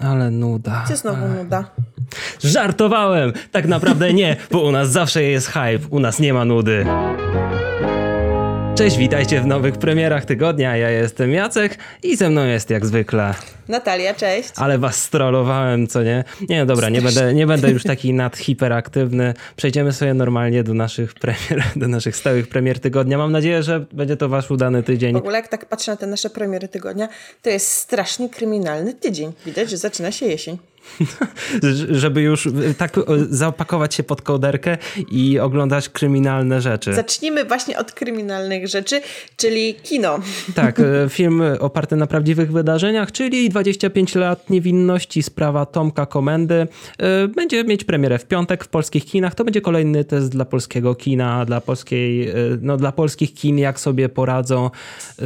ale nuda. Gdzie znowu nuda? Żartowałem! Tak naprawdę nie, bo u nas zawsze jest hype, u nas nie ma nudy. Cześć, witajcie w nowych premierach tygodnia. Ja jestem Jacek i ze mną jest jak zwykle. Natalia, cześć. Ale was strollowałem, co nie? Nie, dobra, nie będę, nie będę już taki nadhiperaktywny. Przejdziemy sobie normalnie do naszych premier, do naszych stałych premier tygodnia. Mam nadzieję, że będzie to wasz udany tydzień. W ogóle jak tak patrzę na te nasze premiery tygodnia, to jest strasznie kryminalny tydzień. Widać, że zaczyna się jesień. żeby już tak zaopakować się pod kołderkę i oglądać kryminalne rzeczy. Zacznijmy właśnie od kryminalnych rzeczy, czyli kino. Tak, e, film oparty na prawdziwych wydarzeniach, czyli 25 lat niewinności, sprawa Tomka Komendy. E, będzie mieć premierę w piątek w polskich kinach. To będzie kolejny test dla polskiego kina, dla polskiej, e, no dla polskich kin, jak sobie poradzą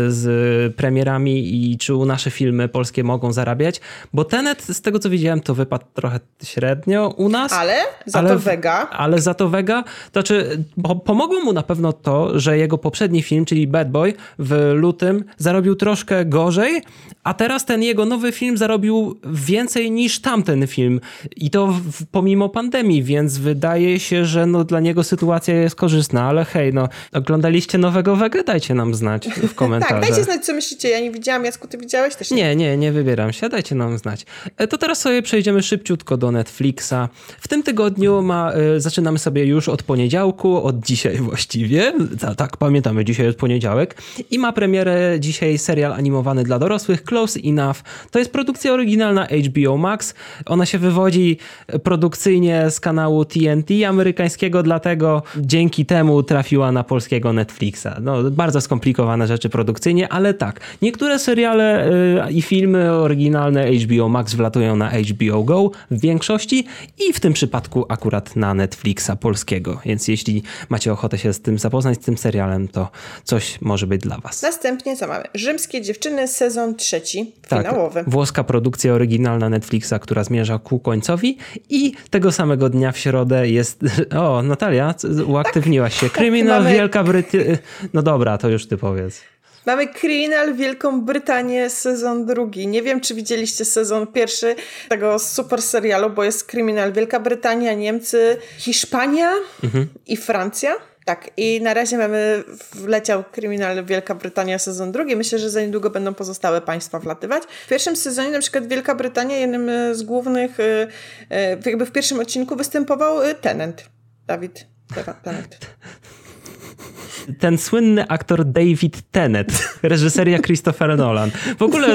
z premierami i czy nasze filmy polskie mogą zarabiać. Bo Tenet, z tego co widziałem, to wypadł trochę średnio u nas. Ale za ale, to Vega. Ale za to Vega. To znaczy, pomogło mu na pewno to, że jego poprzedni film, czyli Bad Boy, w lutym zarobił troszkę gorzej, a teraz ten jego nowy film zarobił więcej niż tamten film. I to w, pomimo pandemii, więc wydaje się, że no, dla niego sytuacja jest korzystna. Ale hej, no, oglądaliście nowego Wege? Dajcie nam znać w komentarzach. tak, dajcie znać, co myślicie. Ja nie widziałam. Jacku, ty widziałeś też? Nie, nie, nie, nie wybieram się. Dajcie nam znać. E, to teraz sobie przejdziemy szybciutko do Netflixa. W tym tygodniu ma, y, zaczynamy sobie już od poniedziałku, od dzisiaj właściwie. Ta, tak, pamiętamy, dzisiaj jest poniedziałek. I ma premierę dzisiaj serial animowany dla dorosłych Close Enough. To jest produkcja oryginalna HBO Max. Ona się wywodzi produkcyjnie z kanału TNT amerykańskiego, dlatego dzięki temu trafiła na polskiego Netflixa. No, bardzo skomplikowane rzeczy produkcyjnie, ale tak. Niektóre seriale y, i filmy oryginalne HBO Max wlatują na HBO Go w większości i w tym przypadku akurat na Netflixa polskiego. Więc jeśli macie ochotę się z tym zapoznać, z tym serialem, to coś może być dla was. Następnie co mamy? Rzymskie dziewczyny, sezon trzeci, tak, finałowy. Tak, włoska produkcja oryginalna Netflixa, która zmierza ku końcowi i tego samego dnia w środę jest... O, Natalia, uaktywniłaś się. Tak, Kryminal mamy... Wielka Brytania... No dobra, to już ty powiedz. Mamy Criminal Wielką Brytanię sezon drugi. Nie wiem, czy widzieliście sezon pierwszy tego super serialu, bo jest Criminal Wielka Brytania, Niemcy, Hiszpania mhm. i Francja. Tak, i na razie mamy, wleciał Kryminal Wielka Brytania sezon drugi. Myślę, że za niedługo będą pozostałe państwa wlatywać. W pierwszym sezonie na przykład Wielka Brytania, jednym z głównych, e, e, jakby w pierwszym odcinku występował e, Tenant. Dawid. Tenant ten słynny aktor David Tennant, reżyseria Christopher Nolan. W ogóle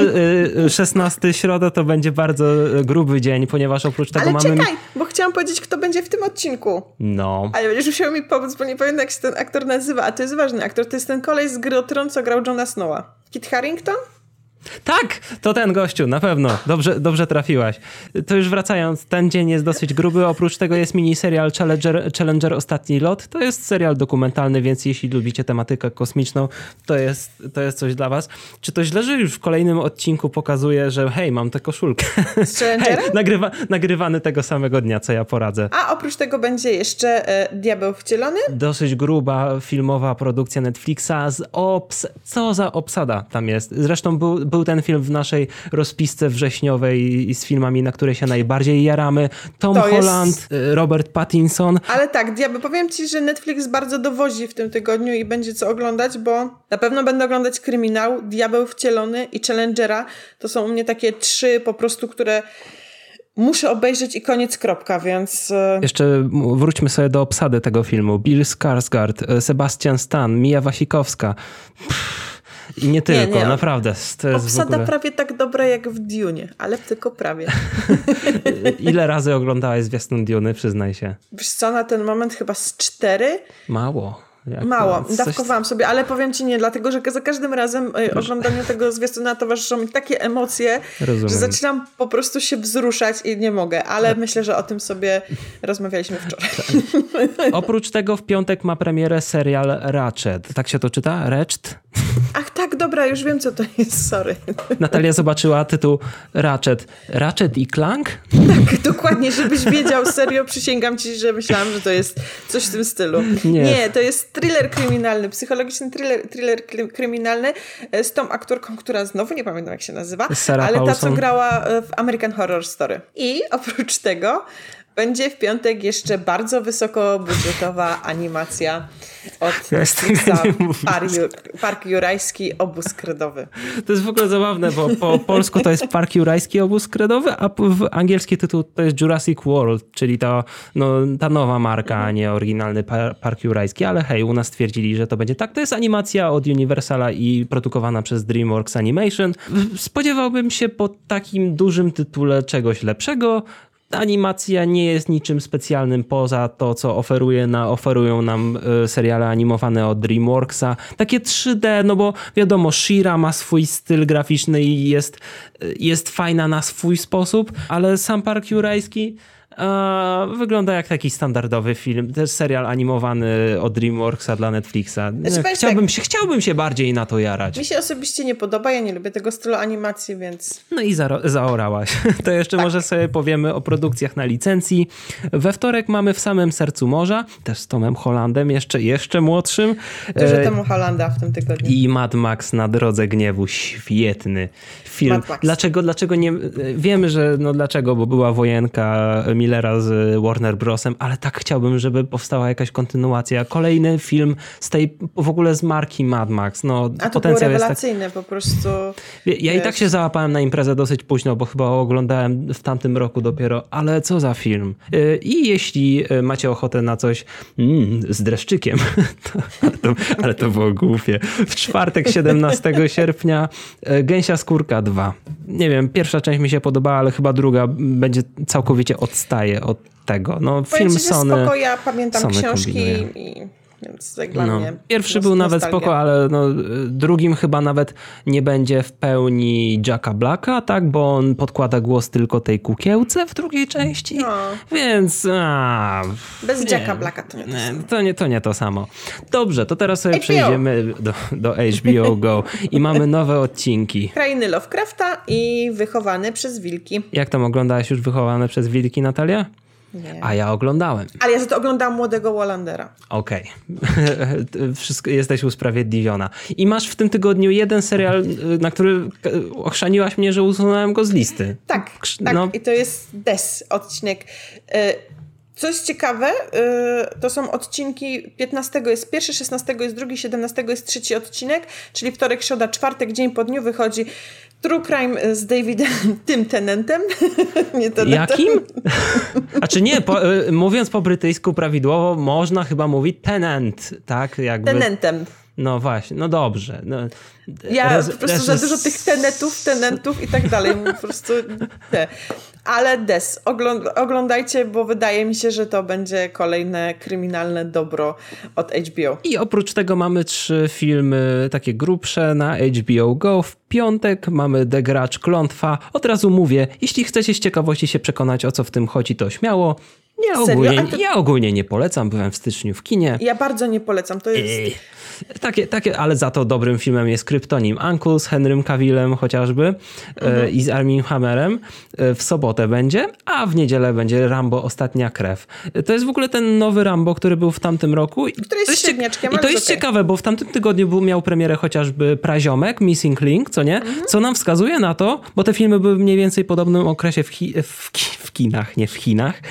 16 y, środa to będzie bardzo gruby dzień, ponieważ oprócz tego Ale mamy... czekaj, bo chciałam powiedzieć, kto będzie w tym odcinku. No. Ale będziesz musiał mi pomóc, bo nie pamiętam, jak się ten aktor nazywa, a to jest ważny aktor. To jest ten kolej z gry o Tron, co grał Johna Snowa. Kit Harrington? Tak, to ten gościu, na pewno. Dobrze, dobrze trafiłaś. To już wracając, ten dzień jest dosyć gruby. Oprócz tego jest miniserial Challenger, Challenger Ostatni Lot. To jest serial dokumentalny, więc jeśli lubicie tematykę kosmiczną, to jest, to jest coś dla was. Czy to źle, że już w kolejnym odcinku pokazuje, że hej, mam tę koszulkę. Z hej, nagrywa, nagrywany tego samego dnia, co ja poradzę. A oprócz tego będzie jeszcze e, Diabeł Wcielony? Dosyć gruba filmowa produkcja Netflixa z obs... Co za obsada tam jest. Zresztą był, był ten film w naszej rozpisce wrześniowej z filmami, na które się najbardziej jaramy. Tom to Holland, jest... Y, Robert Pattinson. Ale tak, diabeł, powiem ci, że Netflix bardzo dowozi w tym tygodniu i będzie co oglądać, bo na pewno będę oglądać Kryminał, Diabeł Wcielony i Challengera. To są u mnie takie trzy po prostu, które muszę obejrzeć i koniec, kropka, więc... Y, Jeszcze wróćmy sobie do obsady tego filmu. Bill Skarsgård, y, Sebastian Stan, Mia Wasikowska. Pff i nie tylko, nie, nie. naprawdę. To Obsada ogóle... prawie tak dobra jak w Dune, ale tylko prawie. Ile razy oglądałaś zwiastun Dune, przyznaj się? Wiesz co, na ten moment chyba z cztery. Mało. Jak Mało, coś... dawkowałam sobie, ale powiem ci nie, dlatego że za każdym razem y, oglądaniu tego zwiastuna towarzyszą mi takie emocje, Rozumiem. że zaczynam po prostu się wzruszać i nie mogę, ale tak. myślę, że o tym sobie rozmawialiśmy wczoraj. Tak. Oprócz tego w piątek ma premierę serial Ratchet. Tak się to czyta? Ratchet? Ach dobra, już wiem, co to jest, sorry. Natalia zobaczyła tytuł Ratchet. Ratchet i Clank? Tak, dokładnie, żebyś wiedział, serio, przysięgam ci, że myślałam, że to jest coś w tym stylu. Nie, Nie to jest thriller kryminalny, psychologiczny thriller, thriller kryminalny e, z tą aktorką, która znowu nie pamiętam, jak się nazywa, Sarah ale Paulson. ta, co grała e, w American Horror Story. I oprócz tego będzie w piątek jeszcze bardzo wysokobudżetowa animacja od ja Park, Park Jurajski Obóz Kredowy. To jest w ogóle zabawne, bo po polsku to jest Park Jurajski Obóz Kredowy, a w angielski tytuł to jest Jurassic World, czyli ta, no, ta nowa marka, a nie oryginalny Park Jurajski, ale hej, u nas stwierdzili, że to będzie tak. To jest animacja od Universala i produkowana przez DreamWorks Animation. Spodziewałbym się po takim dużym tytule czegoś lepszego, animacja nie jest niczym specjalnym poza to, co oferuje na, oferują nam y, seriale animowane od DreamWorksa. Takie 3D, no bo wiadomo, Shira ma swój styl graficzny i jest, y, jest fajna na swój sposób, ale sam Park Jurajski wygląda jak taki standardowy film. To jest serial animowany od DreamWorksa dla Netflixa. Znaczy, chciałbym, tak, się, chciałbym się bardziej na to jarać. Mi się osobiście nie podoba, ja nie lubię tego stylu animacji, więc... No i za, zaorałaś. To jeszcze tak. może sobie powiemy o produkcjach na licencji. We wtorek mamy W samym sercu morza, też z Tomem Hollandem, jeszcze, jeszcze młodszym. Dużo e... Tomu Hollanda w tym tygodniu. I Mad Max na drodze gniewu. Świetny film. Dlaczego, dlaczego nie... Wiemy, że no dlaczego, bo była wojenka Millera z Warner Brosem, ale tak chciałbym, żeby powstała jakaś kontynuacja. Kolejny film z tej, w ogóle z marki Mad Max. No, A to potencjał było rewelacyjne jest tak... po prostu. Ja, ja i tak się załapałem na imprezę dosyć późno, bo chyba oglądałem w tamtym roku dopiero, ale co za film. Y, I jeśli y, macie ochotę na coś mm, z dreszczykiem, to, ale, to, ale to było głupie. W czwartek 17 sierpnia y, Gęsia Skórka 2. Nie wiem, pierwsza część mi się podobała, ale chyba druga będzie całkowicie odstaje od tego. No, film Sony. Spoko, ja pamiętam Sony książki i więc dla no. mnie. Pierwszy był nawet spoko, ale no, drugim chyba nawet nie będzie w pełni Jacka Blacka, tak? Bo on podkłada głos tylko tej kukiełce w drugiej części. No. Więc. A, Bez nie, Jacka Blacka to nie to, samo. To nie, to nie to samo. Dobrze, to teraz sobie HBO. przejdziemy do, do HBO Go i mamy nowe odcinki. Krainy Lovecrafta i Wychowany przez Wilki. Jak tam oglądałaś już Wychowane przez Wilki, Natalia? Nie. A ja oglądałem. Ale ja za to oglądałam Młodego Wallandera. Okej. Okay. Wszystko jesteś usprawiedliwiona. I masz w tym tygodniu jeden serial, na który ochrzaniłaś mnie, że usunąłem go z listy. Tak, tak. No. I to jest Des, odcinek. Y, co jest ciekawe, y, to są odcinki 15 jest pierwszy, 16 jest drugi, 17 jest trzeci odcinek, czyli wtorek, środa, czwartek, dzień po dniu wychodzi True Crime z Davidem tym Tenentem. nie tenentem. Jakim? A czy nie, po, y, mówiąc po brytyjsku prawidłowo, można chyba mówić tenant, tak? Jakby. Tenentem. No właśnie, no dobrze. No, ja res, po prostu za dużo tych tenetów, tenentów i tak dalej. Po prostu te. Ale Des, oglądajcie, bo wydaje mi się, że to będzie kolejne kryminalne dobro od HBO. I oprócz tego mamy trzy filmy takie grubsze na HBO Go. W piątek mamy The Gracz Klątwa. Od razu mówię, jeśli chcecie z ciekawości się przekonać o co w tym chodzi, to śmiało. Ja ogólnie, to... ja ogólnie nie polecam, byłem w styczniu w kinie. Ja bardzo nie polecam, to jest... Takie, takie, ale za to dobrym filmem jest Kryptonim Uncle z Henrym Cavillem chociażby e, mhm. i z Armin Hammerem. E, w sobotę będzie, a w niedzielę będzie Rambo Ostatnia Krew. E, to jest w ogóle ten nowy Rambo, który był w tamtym roku. Który jest średniaczkiem, I to jest okay. ciekawe, bo w tamtym tygodniu był, miał premierę chociażby Praziomek, Missing Link, co nie? Mhm. Co nam wskazuje na to, bo te filmy były mniej więcej w podobnym okresie w, chi, w, w kinach, nie w Chinach,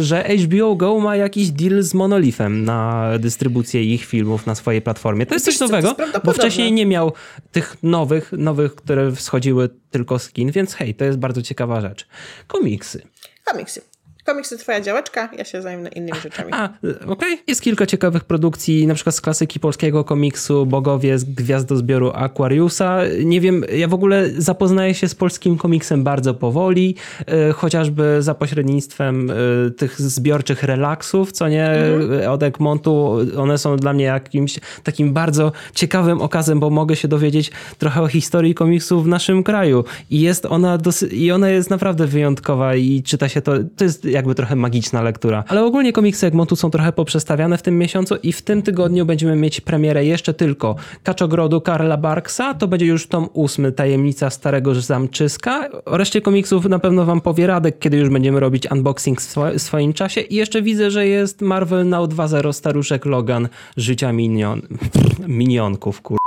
że HBO Go ma jakiś deal z Monolithem na dystrybucję ich filmów na swojej platformie. To jest coś nowego, bo wcześniej nie miał tych nowych, nowych, które wschodziły tylko z kin, więc hej, to jest bardzo ciekawa rzecz. Komiksy. Komiksy. Komiksy twoja działeczka, ja się zajmę innymi rzeczami. A, okej. Okay. Jest kilka ciekawych produkcji, na przykład z klasyki polskiego komiksu Bogowie z Gwiazdozbioru Aquariusa. Nie wiem, ja w ogóle zapoznaję się z polskim komiksem bardzo powoli, e, chociażby za pośrednictwem e, tych zbiorczych relaksów, co nie, mhm. od Egmontu. One są dla mnie jakimś takim bardzo ciekawym okazem, bo mogę się dowiedzieć trochę o historii komiksu w naszym kraju. I jest ona, dosy- i ona jest naprawdę wyjątkowa i czyta się to, to jest jakby trochę magiczna lektura. Ale ogólnie komiksy Egmontu są trochę poprzestawiane w tym miesiącu i w tym tygodniu będziemy mieć premierę jeszcze tylko Kaczogrodu Karla Barksa, to będzie już tom ósmy, Tajemnica Starego Zamczyska. O reszcie komiksów na pewno wam powie Radek, kiedy już będziemy robić unboxing w swoim czasie i jeszcze widzę, że jest Marvel Now 2.0 Staruszek Logan Życia minion... minionków, kur...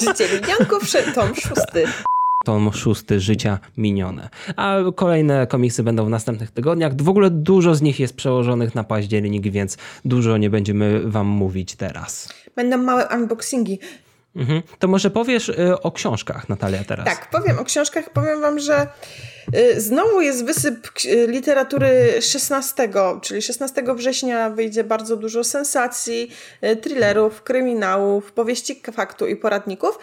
Życie minionków, tom szósty tom szósty życia minione. A kolejne komiksy będą w następnych tygodniach. W ogóle dużo z nich jest przełożonych na październik, więc dużo nie będziemy wam mówić teraz. Będą małe unboxingi. Mhm. To może powiesz y, o książkach, Natalia, teraz. Tak, powiem o książkach. Powiem wam, że znowu jest wysyp y, literatury 16, czyli 16 września wyjdzie bardzo dużo sensacji, thrillerów, kryminałów, powieści faktu i poradników.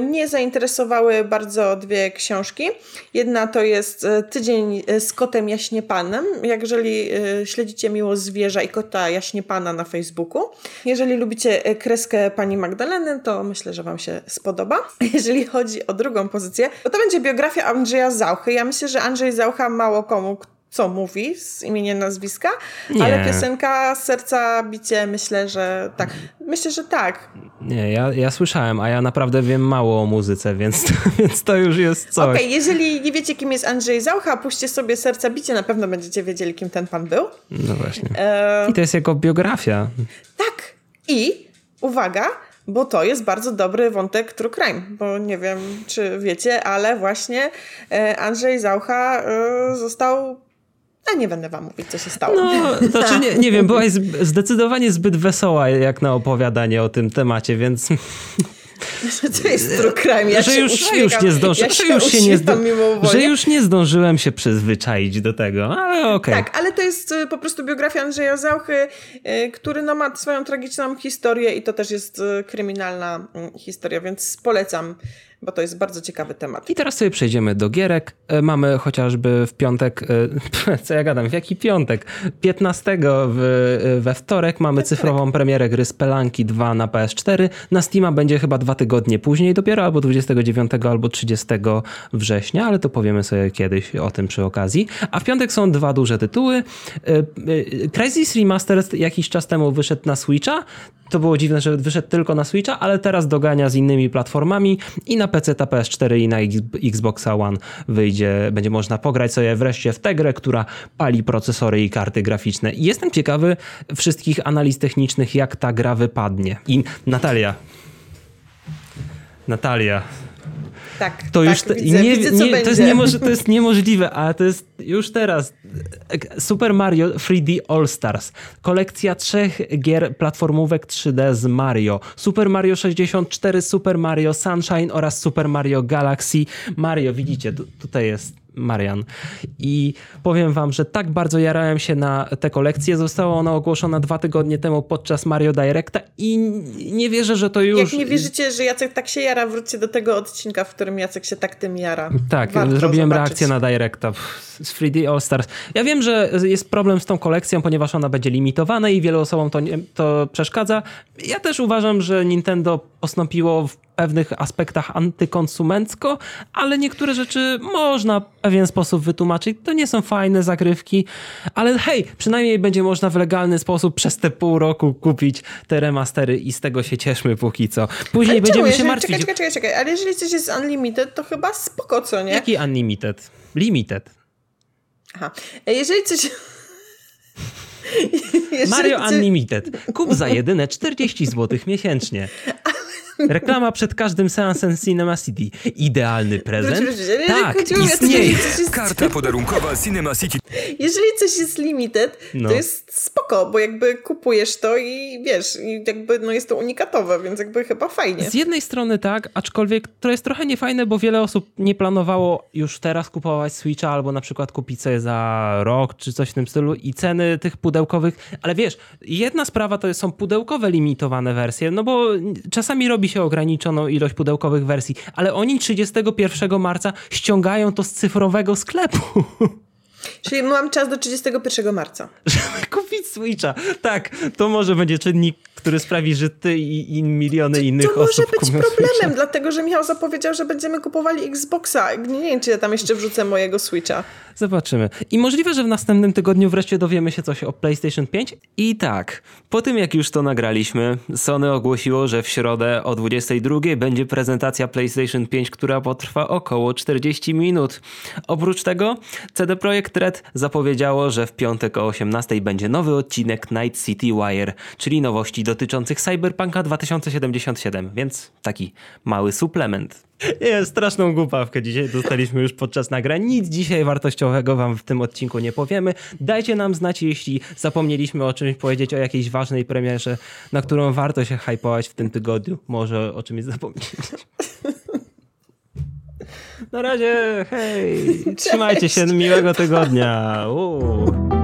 Mnie zainteresowały bardzo dwie książki. Jedna to jest Tydzień z kotem jaśniepanem. Jak jeżeli śledzicie Miło Zwierza i kota jaśniepana na Facebooku. Jeżeli lubicie kreskę pani Magdaleny, to Myślę, że Wam się spodoba. Jeżeli chodzi o drugą pozycję, to to będzie biografia Andrzeja Zauchy. Ja myślę, że Andrzej Zaucha mało komu co mówi z imienia, nazwiska, Nie. ale piosenka Serca Bicie myślę, że tak. Myślę, że tak. Nie, ja, ja słyszałem, a ja naprawdę wiem mało o muzyce, więc, więc to już jest coś. Okej, okay, jeżeli nie wiecie, kim jest Andrzej Zaucha, puśćcie sobie Serca Bicie, na pewno będziecie wiedzieli, kim ten pan był. No właśnie. E... I to jest jego biografia. Tak. I, uwaga, bo to jest bardzo dobry wątek true crime, bo nie wiem, czy wiecie, ale właśnie e, Andrzej Zaucha e, został a nie będę wam mówić, co się stało. No, znaczy nie, nie wiem, byłaś zdecydowanie zbyt wesoła jak na opowiadanie o tym temacie, więc... To jest true crime. Ja że już, już nie zdąży, ja że, już się nie zdo, że już nie zdążyłem się przyzwyczaić do tego, ale okej. Okay. Tak, ale to jest y, po prostu biografia Andrzeja Zauchy, y, który no, ma swoją tragiczną historię i to też jest y, kryminalna mm, historia, więc polecam bo to jest bardzo ciekawy temat. I teraz sobie przejdziemy do gierek. E, mamy chociażby w piątek, e, co ja gadam, w jaki piątek? 15 w, we wtorek mamy cyfrową premierę gry Spelanki 2 na PS4. Na Steama będzie chyba dwa tygodnie później dopiero, albo 29 albo 30 września, ale to powiemy sobie kiedyś o tym przy okazji. A w piątek są dwa duże tytuły. E, Crisis Remastered jakiś czas temu wyszedł na Switcha. To było dziwne, że wyszedł tylko na Switcha, ale teraz dogania z innymi platformami i na PC, na PS4 i na Xbox One wyjdzie, będzie można pograć sobie wreszcie w tę grę, która pali procesory i karty graficzne. I jestem ciekawy wszystkich analiz technicznych, jak ta gra wypadnie. I Natalia. Natalia, tak, to tak, już te, widzę, nie, widzę, nie, to, jest niemoż, to jest niemożliwe, ale to jest już teraz Super Mario 3D All Stars. Kolekcja trzech gier platformówek 3D z Mario. Super Mario 64, Super Mario Sunshine oraz Super Mario Galaxy. Mario, widzicie, tutaj jest Marian. I powiem wam, że tak bardzo jarałem się na tę kolekcję. Została ona ogłoszona dwa tygodnie temu podczas Mario Directa i nie wierzę, że to już... Jak nie wierzycie, że Jacek tak się jara, wróćcie do tego odcinka, w którym Jacek się tak tym jara. Tak, Warto zrobiłem zobaczyć. reakcję na Directa z 3D All Stars. Ja wiem, że jest problem z tą kolekcją, ponieważ ona będzie limitowana i wielu osobom to, nie, to przeszkadza. Ja też uważam, że Nintendo postąpiło w pewnych aspektach antykonsumencko, ale niektóre rzeczy można w pewien sposób wytłumaczyć. To nie są fajne zagrywki, ale hej, przynajmniej będzie można w legalny sposób przez te pół roku kupić te remastery i z tego się cieszmy póki co. Później ale będziemy czemu, się martwić. Czekaj, czekaj, czekaj, ale jeżeli coś jest unlimited, to chyba spoko, co nie? Jaki unlimited? Limited. Aha. Jeżeli coś... Mario Unlimited. Kup za jedyne 40 zł miesięcznie. Reklama przed każdym seansem Cinema City. Idealny prezent. tak, istnieje. Karta podarunkowa Cinema City. Jeżeli coś jest limited, no. to jest spoko, bo jakby kupujesz to i wiesz, i jakby no jest to unikatowe, więc jakby chyba fajnie. Z jednej strony tak, aczkolwiek to jest trochę niefajne, bo wiele osób nie planowało już teraz kupować Switcha albo na przykład kupić sobie za rok czy coś w tym stylu i ceny tych pudełkowych, ale wiesz, jedna sprawa to są pudełkowe limitowane wersje, no bo czasami robi się ograniczoną ilość pudełkowych wersji, ale oni 31 marca ściągają to z cyfrowego sklepu. Czyli mam czas do 31 marca. Żeby kupić Switcha. Tak, to może będzie czynnik, który sprawi, że ty i, i miliony to, innych to osób To może być problemem, Switcha. dlatego że Michał zapowiedział, że będziemy kupowali Xboxa. Nie wiem, czy ja tam jeszcze wrzucę mojego Switcha. Zobaczymy. I możliwe, że w następnym tygodniu wreszcie dowiemy się coś o PlayStation 5. I tak, po tym jak już to nagraliśmy, Sony ogłosiło, że w środę o 22 będzie prezentacja PlayStation 5, która potrwa około 40 minut. Oprócz tego CD Projekt Red zapowiedziało, że w piątek o 18 będzie nowy odcinek Night City Wire, czyli nowości dotyczących Cyberpunka 2077, więc taki mały suplement. Nie, straszną głupawkę dzisiaj dostaliśmy już podczas nagrań. Nic dzisiaj wartościowego wam w tym odcinku nie powiemy. Dajcie nam znać, jeśli zapomnieliśmy o czymś powiedzieć, o jakiejś ważnej premierze, na którą warto się hypować w tym tygodniu. Może o czymś zapomnieć. Na razie, hej, trzymajcie się, miłego tygodnia. Uuu.